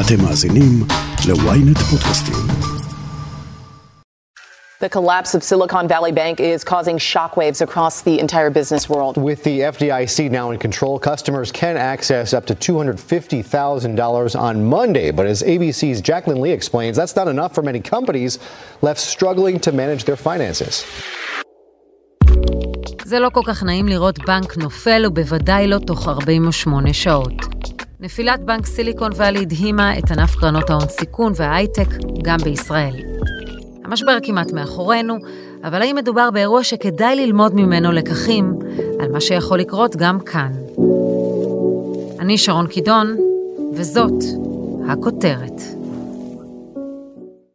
אתם מאזינים ל-ynet פודקאסטים. The collapse of Silicon Valley Bank is causing shockwaves across the entire business world. With the FDIC now in control, customers can access up to $250,000 on Monday. But as ABC's Jacqueline Lee explains, that's not enough for many companies left struggling to manage their finances. זה לא כל כך נעים לראות בנק נופל, ובוודאי לא תוך 48 שעות. נפילת בנק סיליקון ואלי הדהימה את ענף קרנות ההון סיכון וההייטק גם בישראל. המשבר כמעט מאחורינו, אבל האם מדובר באירוע שכדאי ללמוד ממנו לקחים על מה שיכול לקרות גם כאן? אני שרון קידון, וזאת הכותרת.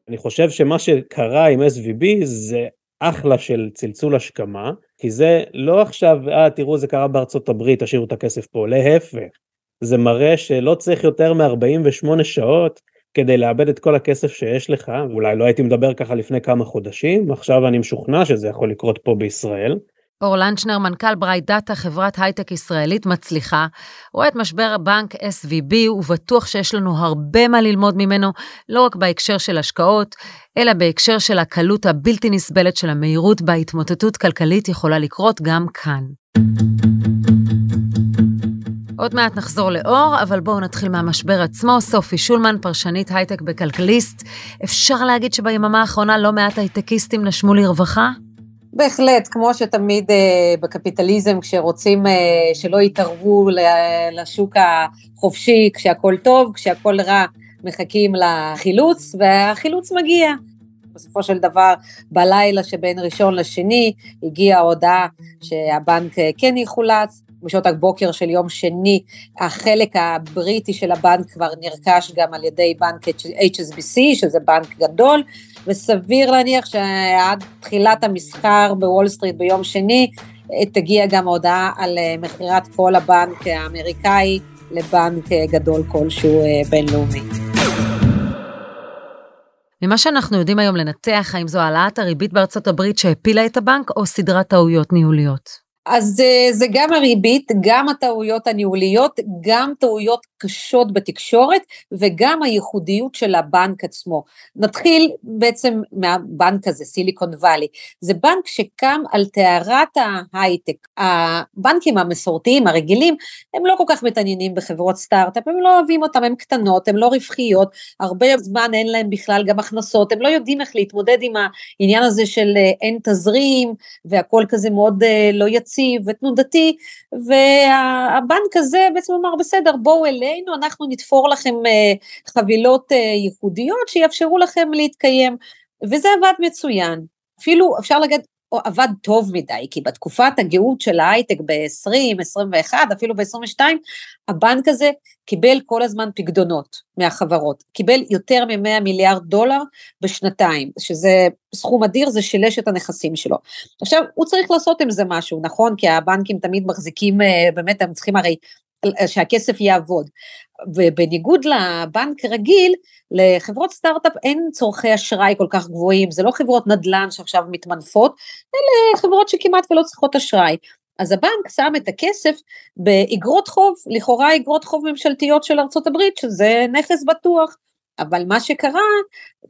אני חושב שמה שקרה עם SVB זה אחלה של צלצול השכמה, כי זה לא עכשיו, אה תראו זה קרה בארצות הברית, תשאירו את הכסף פה, להפך. זה מראה שלא צריך יותר מ-48 שעות כדי לאבד את כל הכסף שיש לך, אולי לא הייתי מדבר ככה לפני כמה חודשים, עכשיו אני משוכנע שזה יכול לקרות פה בישראל. אור לנצ'נר, מנכ"ל Bright Data, חברת הייטק ישראלית מצליחה, רואה את משבר הבנק SVB ובטוח שיש לנו הרבה מה ללמוד ממנו, לא רק בהקשר של השקעות, אלא בהקשר של הקלות הבלתי נסבלת של המהירות בה התמוטטות כלכלית יכולה לקרות גם כאן. עוד מעט נחזור לאור, אבל בואו נתחיל מהמשבר עצמו. סופי שולמן, פרשנית הייטק בכלכליסט. אפשר להגיד שביממה האחרונה לא מעט הייטקיסטים נשמו לרווחה? בהחלט, כמו שתמיד אה, בקפיטליזם, כשרוצים אה, שלא יתערבו לשוק החופשי, כשהכול טוב, כשהכול רע, מחכים לחילוץ, והחילוץ מגיע. בסופו של דבר, בלילה שבין ראשון לשני, הגיעה ההודעה שהבנק כן יחולץ, בשעות הבוקר של יום שני, החלק הבריטי של הבנק כבר נרכש גם על ידי בנק HSBC, שזה בנק גדול, וסביר להניח שעד תחילת המסחר בוול סטריט ביום שני, תגיע גם הודעה על אה, מכירת כל הבנק האמריקאי לבנק אה, גדול כלשהו אה, בינלאומי. ממה שאנחנו יודעים היום לנתח, האם זו העלאת הריבית בארצות הברית שהפילה את הבנק או סדרת טעויות ניהוליות? אז אה, זה גם הריבית, גם הטעויות הניהוליות, גם טעויות קשות בתקשורת וגם הייחודיות של הבנק עצמו. נתחיל בעצם מהבנק הזה, סיליקון וואלי. זה בנק שקם על טהרת ההייטק. הבנקים המסורתיים, הרגילים, הם לא כל כך מתעניינים בחברות סטארט-אפ, הם לא אוהבים אותם, הן קטנות, הן לא רווחיות, הרבה זמן אין להם בכלל גם הכנסות, הם לא יודעים איך להתמודד עם העניין הזה של אה, אין תזרים, והכל כזה מאוד אה, לא יציב ותנודתי, והבנק הזה בעצם אמר, בסדר, בואו אלינו, אנחנו נתפור לכם אה, חבילות ייחודיות שיאפשרו לכם להתקיים, וזה עבד מצוין. אפילו אפשר להגיד עבד טוב מדי, כי בתקופת הגאות של ההייטק ב-20, 21, אפילו ב-22, הבנק הזה קיבל כל הזמן פקדונות מהחברות, קיבל יותר מ-100 מיליארד דולר בשנתיים, שזה סכום אדיר, זה שילש את הנכסים שלו. עכשיו, הוא צריך לעשות עם זה משהו, נכון? כי הבנקים תמיד מחזיקים, אה, באמת הם צריכים הרי שהכסף יעבוד. ובניגוד לבנק רגיל, לחברות סטארט-אפ אין צורכי אשראי כל כך גבוהים, זה לא חברות נדל"ן שעכשיו מתמנפות, אלה חברות שכמעט ולא צריכות אשראי. אז הבנק שם את הכסף באגרות חוב, לכאורה אגרות חוב ממשלתיות של ארצות הברית, שזה נכס בטוח. אבל מה שקרה,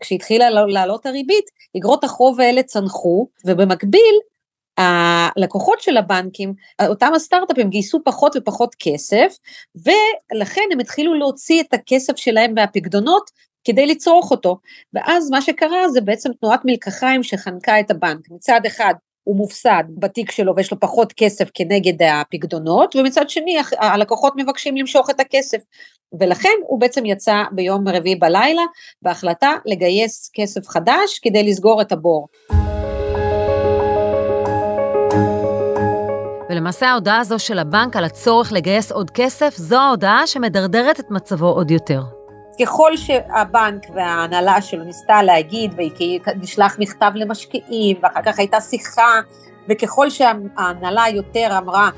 כשהתחילה לעלות הריבית, אגרות החוב האלה צנחו, ובמקביל הלקוחות של הבנקים, אותם הסטארט-אפים גייסו פחות ופחות כסף, ולכן הם התחילו להוציא את הכסף שלהם מהפקדונות כדי לצרוך אותו. ואז מה שקרה זה בעצם תנועת מלקחיים שחנקה את הבנק. מצד אחד הוא מופסד בתיק שלו ויש לו פחות כסף כנגד הפקדונות, ומצד שני הלקוחות מבקשים למשוך את הכסף. ולכן הוא בעצם יצא ביום רביעי בלילה בהחלטה לגייס כסף חדש כדי לסגור את הבור. ולמעשה ההודעה הזו של הבנק על הצורך לגייס עוד כסף, זו ההודעה שמדרדרת את מצבו עוד יותר. ככל שהבנק וההנהלה שלו ניסתה להגיד, ונשלח מכתב למשקיעים, ואחר כך הייתה שיחה, וככל שההנהלה יותר אמרה,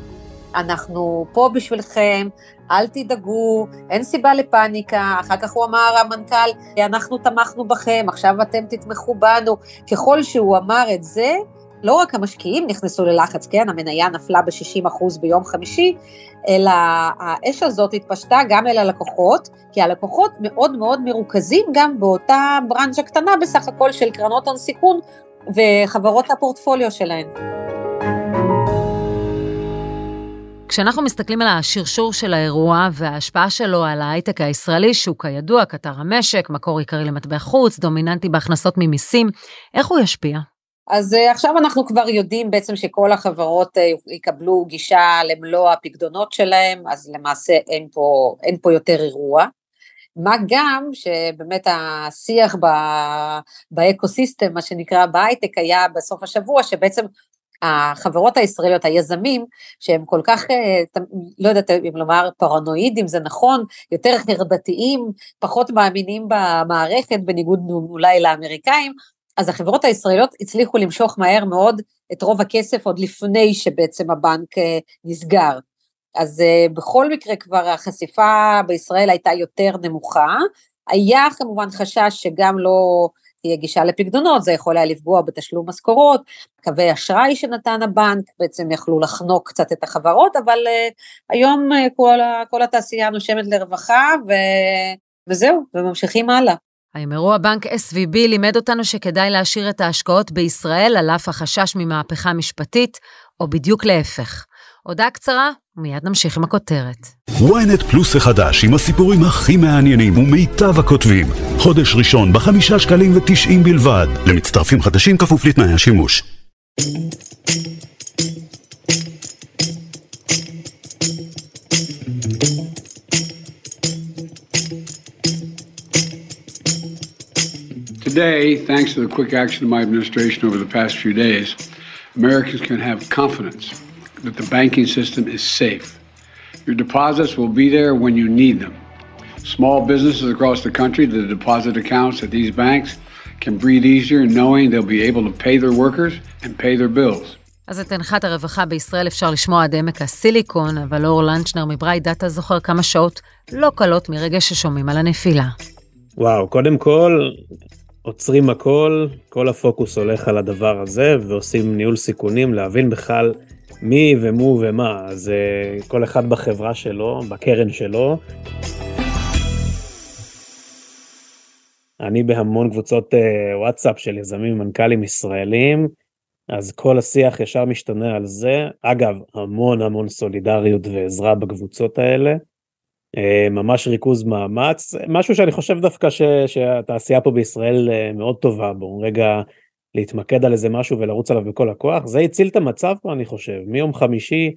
אנחנו פה בשבילכם, אל תדאגו, אין סיבה לפאניקה, אחר כך הוא אמר, המנכ"ל, אנחנו תמכנו בכם, עכשיו אתם תתמכו בנו. ככל שהוא אמר את זה, לא רק המשקיעים נכנסו ללחץ, כן, המניה נפלה ב-60% ביום חמישי, אלא האש הזאת התפשטה גם אל הלקוחות, כי הלקוחות מאוד מאוד מרוכזים גם באותה ברנז'ה קטנה בסך הכל של קרנות הון סיכון וחברות הפורטפוליו שלהן. כשאנחנו מסתכלים על השרשור של האירוע וההשפעה שלו על ההייטק הישראלי, שהוא כידוע קטר המשק, מקור עיקרי למטבע חוץ, דומיננטי בהכנסות ממיסים, איך הוא ישפיע? אז uh, עכשיו אנחנו כבר יודעים בעצם שכל החברות uh, יקבלו גישה למלוא הפקדונות שלהם, אז למעשה אין פה, אין פה יותר אירוע. מה גם שבאמת השיח ב ecosystem, מה שנקרא בהייטק, היה בסוף השבוע, שבעצם החברות הישראליות, היזמים, שהם כל כך, אה, לא יודעת אם לומר פרנואידים, זה נכון, יותר חרדתיים, פחות מאמינים במערכת, בניגוד אולי לאמריקאים, אז החברות הישראליות הצליחו למשוך מהר מאוד את רוב הכסף עוד לפני שבעצם הבנק אה, נסגר. אז אה, בכל מקרה כבר החשיפה בישראל הייתה יותר נמוכה. היה כמובן חשש שגם לא תהיה גישה לפקדונות, זה יכול היה לפגוע בתשלום משכורות, קווי אשראי שנתן הבנק בעצם יכלו לחנוק קצת את החברות, אבל uh, היום uh, כל, כל התעשייה נושמת לרווחה ו, וזהו, וממשיכים הלאה. האם אירוע בנק SVB לימד אותנו שכדאי להשאיר את ההשקעות בישראל על אף החשש ממהפכה משפטית, או בדיוק להפך? הודעה קצרה, מיד נמשיך עם הכותרת. ynet פלוס החדש עם הסיפורים הכי מעניינים ומיטב הכותבים. חודש ראשון בחמישה שקלים ותשעים בלבד. למצטרפים חדשים כפוף לתנאי השימוש. Today, thanks to the quick action of my administration over the past few days, Americans can have confidence that the banking system is safe. Your deposits will be there when you need them. Small businesses across the country, the deposit accounts at these banks can breathe easier knowing they'll be able to pay their workers and pay their bills. אז את הנחת הרווחה בישראל אפשר לשמוע עד עמק הסיליקון, אבל אור לנצ'נר מברייט דאטה זוכר כמה שעות לא קלות מרגע ששומעים על הנפילה. וואו, קודם כל, עוצרים הכל, כל הפוקוס הולך על הדבר הזה, ועושים ניהול סיכונים, להבין בכלל מי ומו ומה, אז uh, כל אחד בחברה שלו, בקרן שלו. אני בהמון קבוצות uh, וואטסאפ של יזמים ומנכ"לים ישראלים, אז כל השיח ישר משתנה על זה. אגב, המון המון סולידריות ועזרה בקבוצות האלה. Uh, ממש ריכוז מאמץ, משהו שאני חושב דווקא ש, שהתעשייה פה בישראל uh, מאוד טובה בו, רגע להתמקד על איזה משהו ולרוץ עליו בכל הכוח, זה הציל את המצב פה אני חושב, מיום חמישי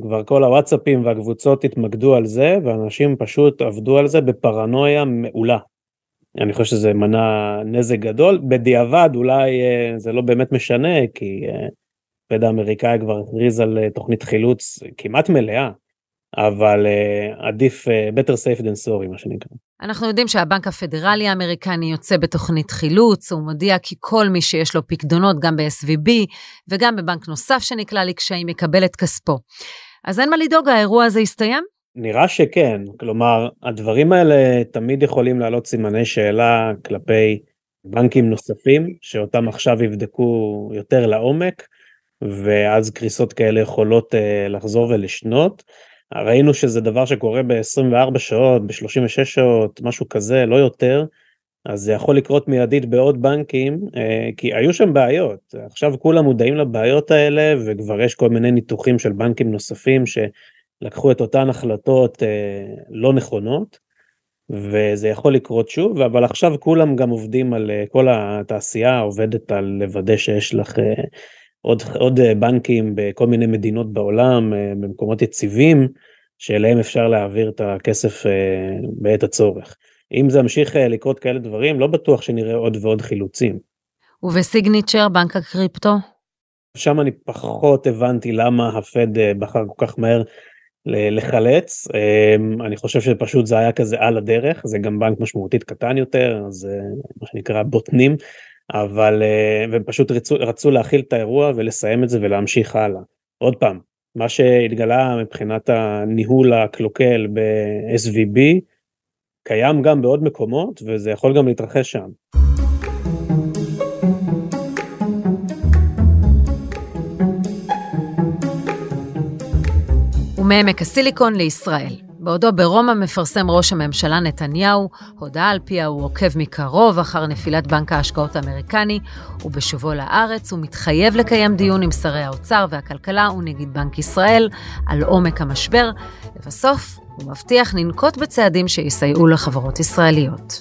כבר כל הוואטסאפים והקבוצות התמקדו על זה ואנשים פשוט עבדו על זה בפרנויה מעולה. אני חושב שזה מנע נזק גדול, בדיעבד אולי אה, זה לא באמת משנה כי הפד אה, האמריקאי כבר הכריז על אה, תוכנית חילוץ כמעט מלאה. אבל uh, עדיף uh, better safe than sorry מה שנקרא. אנחנו יודעים שהבנק הפדרלי האמריקני יוצא בתוכנית חילוץ, הוא מודיע כי כל מי שיש לו פקדונות גם ב-SVB וגם בבנק נוסף שנקלע לקשיים יקבל את כספו. אז אין מה לדאוג, האירוע הזה יסתיים? נראה שכן, כלומר הדברים האלה תמיד יכולים לעלות סימני שאלה כלפי בנקים נוספים שאותם עכשיו יבדקו יותר לעומק ואז קריסות כאלה יכולות uh, לחזור ולשנות. ראינו שזה דבר שקורה ב-24 שעות, ב-36 שעות, משהו כזה, לא יותר, אז זה יכול לקרות מיידית בעוד בנקים, אה, כי היו שם בעיות. עכשיו כולם מודעים לבעיות האלה, וכבר יש כל מיני ניתוחים של בנקים נוספים שלקחו את אותן החלטות אה, לא נכונות, וזה יכול לקרות שוב, אבל עכשיו כולם גם עובדים על, אה, כל התעשייה עובדת על לוודא שיש לך עוד, עוד אה, בנקים בכל מיני מדינות בעולם, אה, במקומות יציבים, שאליהם אפשר להעביר את הכסף אה, בעת הצורך. אם זה ימשיך לקרות כאלה דברים, לא בטוח שנראה עוד ועוד חילוצים. ובסיגניצ'ר, בנק הקריפטו? שם אני פחות הבנתי למה הפד בחר כל כך מהר לחלץ. אני חושב שפשוט זה היה כזה על הדרך, זה גם בנק משמעותית קטן יותר, זה מה שנקרא בוטנים. אבל אה, הם פשוט רצו, רצו להכיל את האירוע ולסיים את זה ולהמשיך הלאה. עוד פעם, מה שהתגלה מבחינת הניהול הקלוקל ב-SVB קיים גם בעוד מקומות וזה יכול גם להתרחש שם. ומעמק הסיליקון לישראל. בעודו ברומא מפרסם ראש הממשלה נתניהו הודעה על פיה הוא עוקב מקרוב אחר נפילת בנק ההשקעות האמריקני, ובשובו לארץ הוא מתחייב לקיים דיון עם שרי האוצר והכלכלה ונגיד בנק ישראל על עומק המשבר, לבסוף הוא מבטיח לנקוט בצעדים שיסייעו לחברות ישראליות.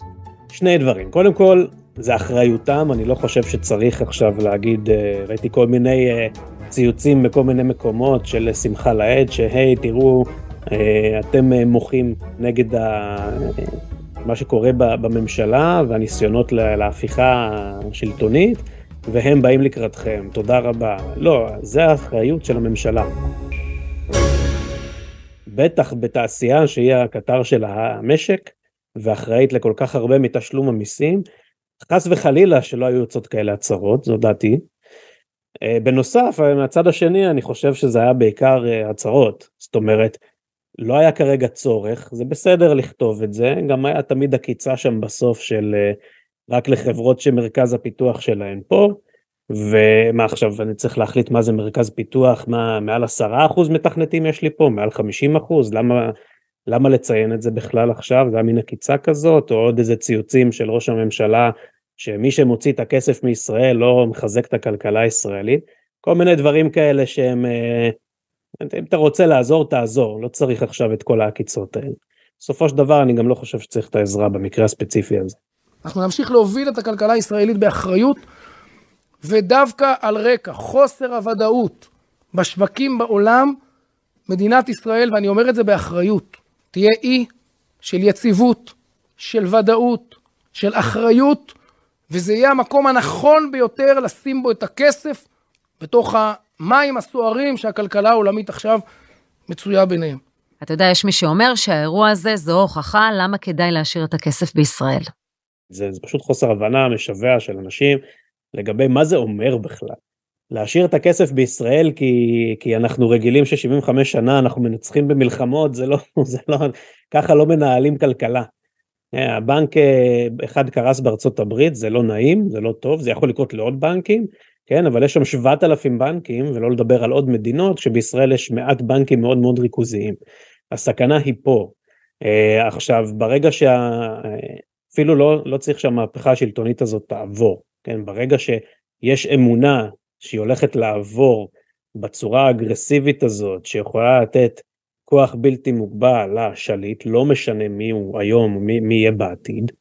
שני דברים. קודם כל, זה אחריותם, אני לא חושב שצריך עכשיו להגיד, אה, ראיתי כל מיני אה, ציוצים בכל מיני מקומות של שמחה לאיד, שהי, תראו, אתם מוחים נגד ה... מה שקורה בממשלה והניסיונות להפיכה השלטונית, והם באים לקראתכם, תודה רבה. לא, זה האחריות של הממשלה. בטח בתעשייה שהיא הקטר של המשק, ואחראית לכל כך הרבה מתשלום המיסים, חס וחלילה שלא היו יוצאות כאלה הצהרות, זו דעתי. אה, בנוסף, מהצד השני אני חושב שזה היה בעיקר אה, הצהרות, זאת אומרת, לא היה כרגע צורך, זה בסדר לכתוב את זה, גם היה תמיד עקיצה שם בסוף של אה, רק לחברות שמרכז הפיתוח שלהן פה, ומה עכשיו אני צריך להחליט מה זה מרכז פיתוח, מה מעל עשרה אחוז מתכנתים יש לי פה, מעל חמישים אחוז, למה למה לציין את זה בכלל עכשיו, גם מין עקיצה כזאת, או עוד איזה ציוצים של ראש הממשלה, שמי שמוציא את הכסף מישראל לא מחזק את הכלכלה הישראלית, כל מיני דברים כאלה שהם, אה, אם אתה רוצה לעזור, תעזור, לא צריך עכשיו את כל העקיצות האלה. בסופו של דבר אני גם לא חושב שצריך את העזרה במקרה הספציפי הזה. אנחנו נמשיך להוביל את הכלכלה הישראלית באחריות, ודווקא על רקע חוסר הוודאות בשווקים בעולם, מדינת ישראל, ואני אומר את זה באחריות, תהיה אי של יציבות, של ודאות, של אחריות, וזה יהיה המקום הנכון ביותר לשים בו את הכסף בתוך המים הסוערים שהכלכלה העולמית עכשיו מצויה ביניהם. אתה יודע, יש מי שאומר שהאירוע הזה זו הוכחה למה כדאי להשאיר את הכסף בישראל. זה, זה פשוט חוסר הבנה משווע של אנשים לגבי מה זה אומר בכלל. להשאיר את הכסף בישראל כי, כי אנחנו רגילים ש-75 שנה אנחנו מנצחים במלחמות, זה לא, זה לא, ככה לא מנהלים כלכלה. אה, הבנק אה, אחד קרס בארצות הברית, זה לא נעים, זה לא טוב, זה יכול לקרות לעוד בנקים, כן, אבל יש שם 7,000 בנקים, ולא לדבר על עוד מדינות, שבישראל יש מעט בנקים מאוד מאוד ריכוזיים. הסכנה היא פה. Uh, עכשיו, ברגע שה... אפילו לא, לא צריך שהמהפכה השלטונית הזאת תעבור, כן, ברגע שיש אמונה שהיא הולכת לעבור בצורה האגרסיבית הזאת, שיכולה לתת כוח בלתי מוגבל לשליט, לא משנה מי הוא היום מי, מי יהיה בעתיד.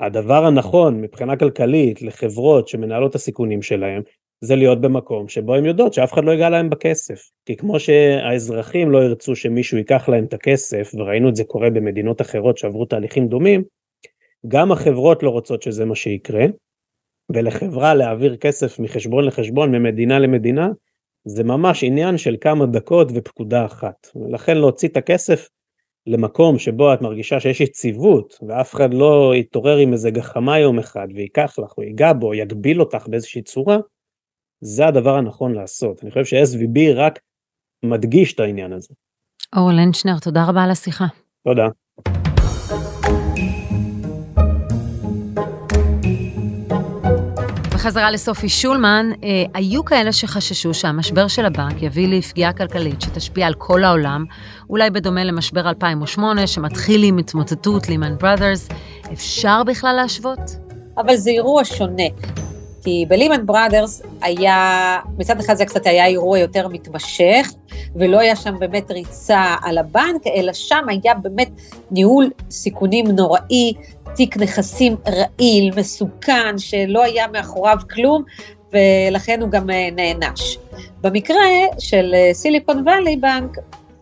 הדבר הנכון מבחינה כלכלית לחברות שמנהלות את הסיכונים שלהם, זה להיות במקום שבו הן יודעות שאף אחד לא ייגע להם בכסף. כי כמו שהאזרחים לא ירצו שמישהו ייקח להם את הכסף, וראינו את זה קורה במדינות אחרות שעברו תהליכים דומים, גם החברות לא רוצות שזה מה שיקרה, ולחברה להעביר כסף מחשבון לחשבון, ממדינה למדינה, זה ממש עניין של כמה דקות ופקודה אחת. ולכן להוציא את הכסף למקום שבו את מרגישה שיש יציבות, ואף אחד לא יתעורר עם איזה גחמה יום אחד ויקח לך, או ייגע בו, או יגביל אותך באיזושהי צורה, זה הדבר הנכון לעשות. אני חושב ש-SVB רק מדגיש את העניין הזה. אור לנצ'נר, תודה רבה על השיחה. תודה. בחזרה לסופי שולמן, אה, היו כאלה שחששו שהמשבר של הבנק יביא לפגיעה כלכלית שתשפיע על כל העולם, אולי בדומה למשבר 2008 שמתחיל עם התמוטטות לימן בראדרס. אפשר בכלל להשוות? אבל זה אירוע שונה. כי בלימן בראדרס היה, מצד אחד זה קצת היה אירוע יותר מתמשך, ולא היה שם באמת ריצה על הבנק, אלא שם היה באמת ניהול סיכונים נוראי, תיק נכסים רעיל, מסוכן, שלא היה מאחוריו כלום, ולכן הוא גם אה, נענש. במקרה של סיליקון וואלי בנק,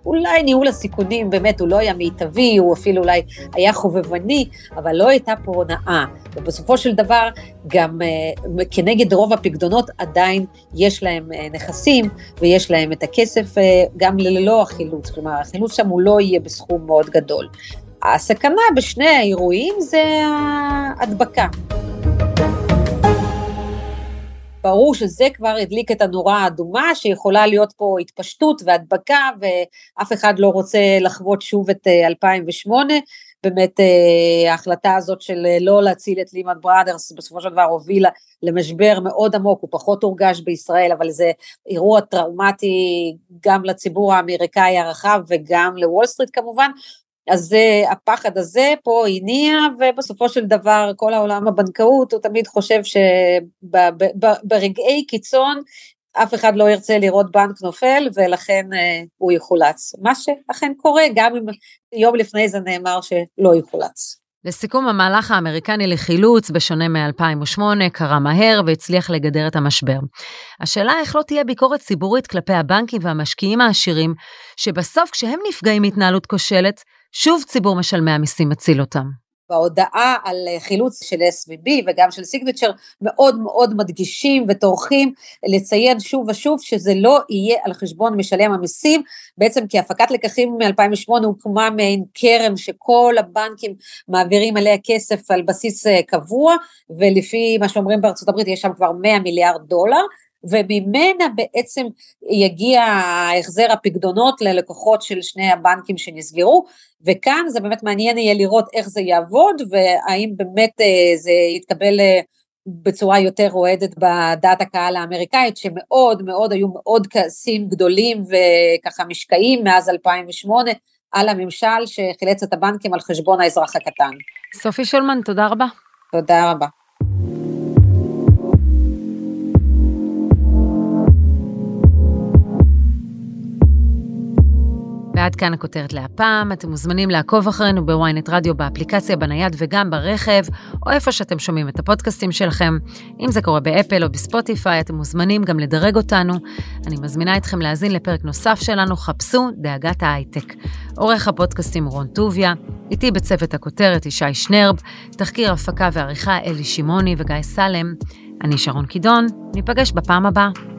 אולי ניהול הסיכונים באמת הוא לא היה מיטבי, הוא אפילו אולי היה חובבני, אבל לא הייתה פה הונאה. ובסופו של דבר, גם uh, כנגד רוב הפקדונות עדיין יש להם uh, נכסים ויש להם את הכסף uh, גם ללא החילוץ, כלומר החילוץ שם הוא לא יהיה בסכום מאוד גדול. הסכנה בשני האירועים זה ההדבקה. ברור שזה כבר הדליק את הנורה האדומה, שיכולה להיות פה התפשטות והדבקה, ואף אחד לא רוצה לחוות שוב את 2008, אה, באמת ההחלטה הזאת של לא להציל את לימן בראדרס בסופו של דבר הובילה למשבר מאוד עמוק, הוא פחות הורגש בישראל, אבל זה אירוע טראומטי גם לציבור האמריקאי הרחב וגם לוול סטריט כמובן, אז הפחד הזה פה הניע, ובסופו של דבר כל העולם הבנקאות, הוא תמיד חושב שברגעי קיצון אף אחד לא ירצה לראות בנק נופל, ולכן אה, הוא יחולץ. מה שאכן קורה, גם אם יום לפני זה נאמר שלא יחולץ. לסיכום, המהלך האמריקני לחילוץ, בשונה מ-2008, קרה מהר והצליח לגדר את המשבר. השאלה איך לא תהיה ביקורת ציבורית כלפי הבנקים והמשקיעים העשירים, שבסוף כשהם נפגעים מהתנהלות כושלת, שוב ציבור משלמי המיסים מציל אותם. בהודעה על חילוץ של SVB וגם של סיגנצ'ר מאוד מאוד מדגישים וטורחים לציין שוב ושוב שזה לא יהיה על חשבון משלם המיסים, בעצם כי הפקת לקחים מ-2008 הוקמה מעין קרן שכל הבנקים מעבירים אליה כסף על בסיס אה, קבוע, ולפי מה שאומרים בארצות הברית יש שם כבר 100 מיליארד דולר, וממנה בעצם יגיע החזר הפקדונות ללקוחות של שני הבנקים שנסגרו, וכאן זה באמת מעניין יהיה לראות איך זה יעבוד, והאם באמת אה, זה יתקבל אה, בצורה יותר רועדת בדעת הקהל האמריקאית, שמאוד מאוד היו מאוד כעסים גדולים וככה משקעים מאז 2008 על הממשל שחילץ את הבנקים על חשבון האזרח הקטן. סופי שולמן, תודה רבה. תודה רבה. ועד כאן הכותרת להפעם. אתם מוזמנים לעקוב אחרינו בוויינט רדיו, באפליקציה, בנייד וגם ברכב, או איפה שאתם שומעים את הפודקאסטים שלכם. אם זה קורה באפל או בספוטיפיי, אתם מוזמנים גם לדרג אותנו. אני מזמינה אתכם להאזין לפרק נוסף שלנו, חפשו דאגת ההייטק. עורך הפודקאסטים רון טוביה, איתי בצוות הכותרת ישי שנרב, תחקיר הפקה ועריכה אלי שמעוני וגיא סלם. אני שרון קידון, ניפגש בפעם הבאה.